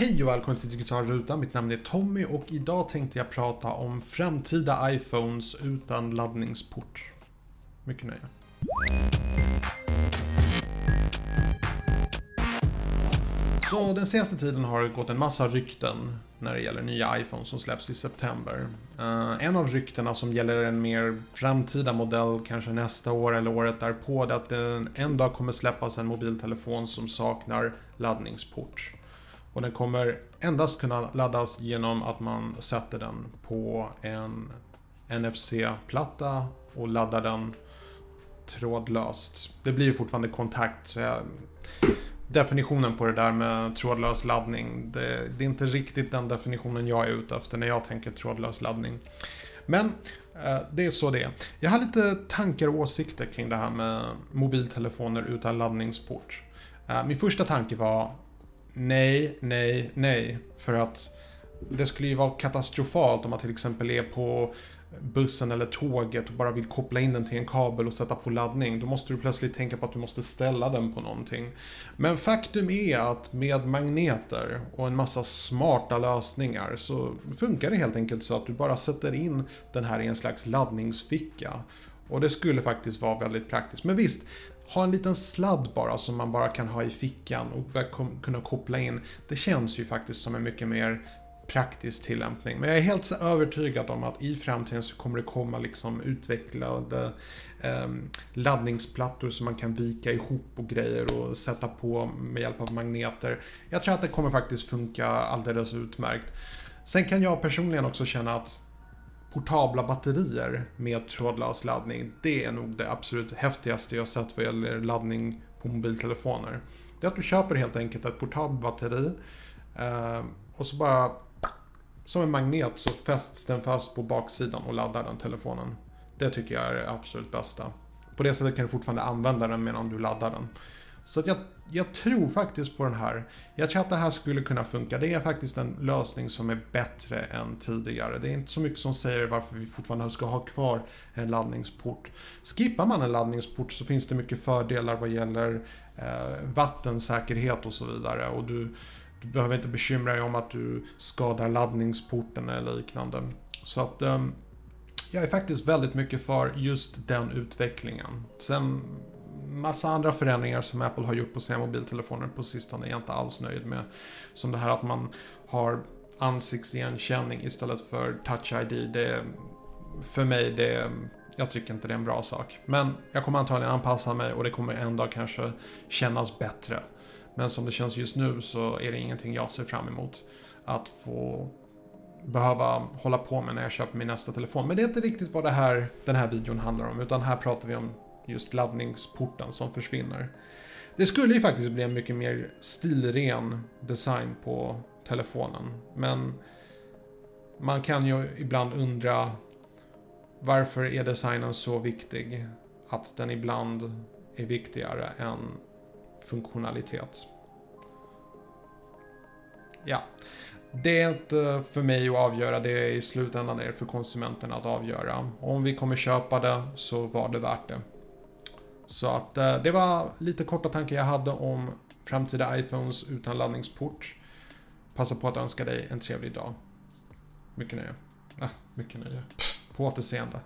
Hej och välkommen till Digitalrutan. Mitt namn är Tommy och idag tänkte jag prata om framtida iPhones utan laddningsport. Mycket nöje. Så den senaste tiden har det gått en massa rykten när det gäller nya iPhones som släpps i september. Uh, en av ryktena som gäller en mer framtida modell, kanske nästa år eller året därpå, är att det en dag kommer släppas en mobiltelefon som saknar laddningsport. Och den kommer endast kunna laddas genom att man sätter den på en NFC-platta och laddar den trådlöst. Det blir ju fortfarande kontakt så jag... Definitionen på det där med trådlös laddning, det, det, är inte riktigt den definitionen jag är ute efter när jag tänker trådlös laddning. Men eh, det är så det är. Jag har lite tankar och åsikter kring det här med mobiltelefoner utan laddningsport. Eh, min första tanke var nej, nej, nej. För att det skulle ju vara katastrofalt om man till exempel är på bussen eller tåget och bara vill koppla in den till en kabel och sätta på laddning. Då måste du plötsligt tänka på att du måste ställa den på någonting. Men faktum är att med magneter och en massa smarta lösningar så funkar det helt enkelt så att du bara sätter in den här i en slags laddningsficka. Och det skulle faktiskt vara väldigt praktiskt. Men visst, ha en liten sladd bara som man bara kan ha i fickan och kunna koppla in. Det känns ju faktiskt som en mycket mer praktisk tillämpning. Men jag är helt övertygad om att i framtiden så kommer det komma liksom utvecklade eh, laddningsplattor som man kan vika ihop och grejer och sätta på med hjälp av magneter. Jag tror att det kommer faktiskt funka alldeles utmärkt. Sen kan jag personligen också känna att portabla batterier med trådlös laddning, det är nog det absolut häftigaste jag sett vad gäller laddning på mobiltelefoner. Det är att du köper helt enkelt ett portabelt batteri eh, och så bara som en magnet så fästs den fast på baksidan och laddar den telefonen. Det tycker jag är det absolut bästa. På det sättet kan du fortfarande använda den medan du laddar den. Så att jag, jag tror faktiskt på den här. Jag tror att det här skulle kunna funka. Det är faktiskt en lösning som är bättre än tidigare. Det är inte så mycket som säger varför vi fortfarande ska ha kvar en laddningsport. Skippar man en laddningsport så finns det mycket fördelar vad gäller eh, vattensäkerhet och så vidare. Och du, du behöver inte bekymra dig om att du skadar laddningsporten eller liknande. Så att eh, jag är faktiskt väldigt mycket för just den utvecklingen. Sen massa andra förändringar som Apple har gjort på sina mobiltelefoner på sistone är jag inte alls nöjd med. Som det här att man har ansiktsigenkänning istället för Touch ID. Det, för mig, det, jag tycker inte det är en bra sak. Men jag kommer antagligen anpassa mig och det kommer en dag kanske kännas bättre. Men som det känns just nu så är det ingenting jag ser fram emot. Att få behöva hålla på med när jag köper min nästa telefon. Men det är inte riktigt vad det här, den här videon handlar om. Utan här pratar vi om just laddningsporten som försvinner. Det skulle ju faktiskt bli en mycket mer stilren design på telefonen. Men man kan ju ibland undra varför är designen så viktig att den ibland är viktigare än funktionalitet. Ja, det är inte för mig att avgöra, det är i slutändan är det för konsumenterna att avgöra. Om vi kommer köpa det så var det värt det. Så att eh, det var lite korta tankar jag hade om framtida iPhones utan laddningsport. Passa på att önska dig en trevlig dag. Mycket nöje. Äh, mycket nöje. På återseende.